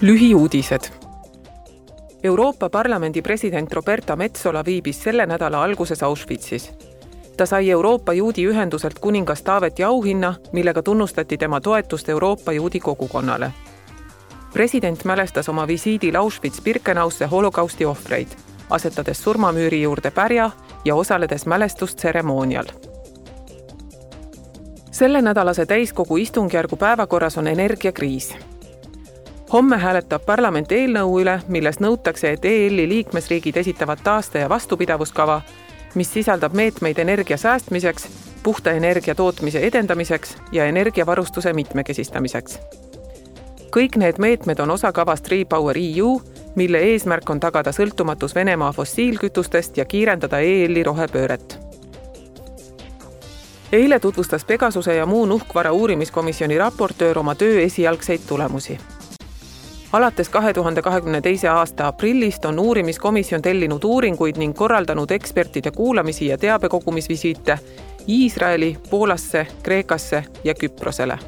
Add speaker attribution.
Speaker 1: lühiuudised. Euroopa Parlamendi president Roberta Metsola viibis selle nädala alguses Auschwitzis. ta sai Euroopa Juudi Ühenduselt kuningas Taaveti auhinna, millega tunnustati tema toetust Euroopa juudi kogukonnale. president mälestas oma visiidil Auschwitz-Birkenausse holokausti ohvreid, asetades surmamüüri juurde pärja ja osaledes mälestustseremoonial sellenädalase täiskogu istungjärgu päevakorras on energiakriis homme hääletab parlament eelnõu üle, milles nõutakse, et EL-i liikmesriigid esitavad taaste- ja vastupidavuskava, mis sisaldab meetmeid energia säästmiseks, puhta energia tootmise edendamiseks ja energiavarustuse mitmekesistamiseks. kõik need meetmed on osa kavast Repower EU, mille eesmärk on tagada sõltumatus Venemaa fossiilkütustest ja kiirendada EL-i rohepööret eile tutvustas Pegasuse ja muu nuhkvara uurimiskomisjoni raportöör oma töö esialgseid tulemusi alates kahe tuhande kahekümne teise aasta aprillist on uurimiskomisjon tellinud uuringuid ning korraldanud ekspertide kuulamisi ja teabekogumisvisiite Iisraeli, Poolasse, Kreekasse ja Küprosele